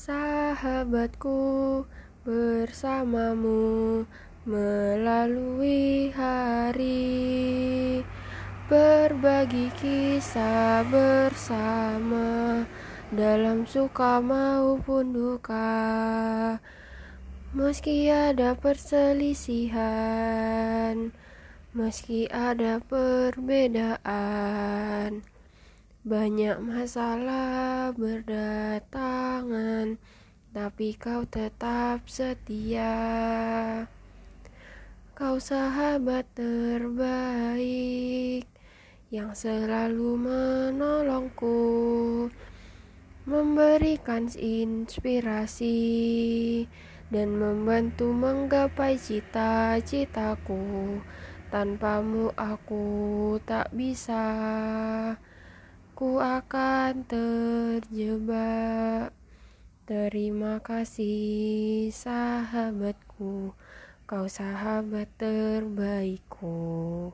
sahabatku bersamamu melalui hari. Berbagi kisah bersama dalam suka maupun duka. Meski ada perselisihan meski ada perbedaan banyak masalah berdatangan tapi kau tetap setia kau sahabat terbaik yang selalu menolongku memberikan inspirasi dan membantu menggapai cita-citaku. Tanpamu aku tak bisa, ku akan terjebak. Terima kasih sahabatku, kau sahabat terbaikku.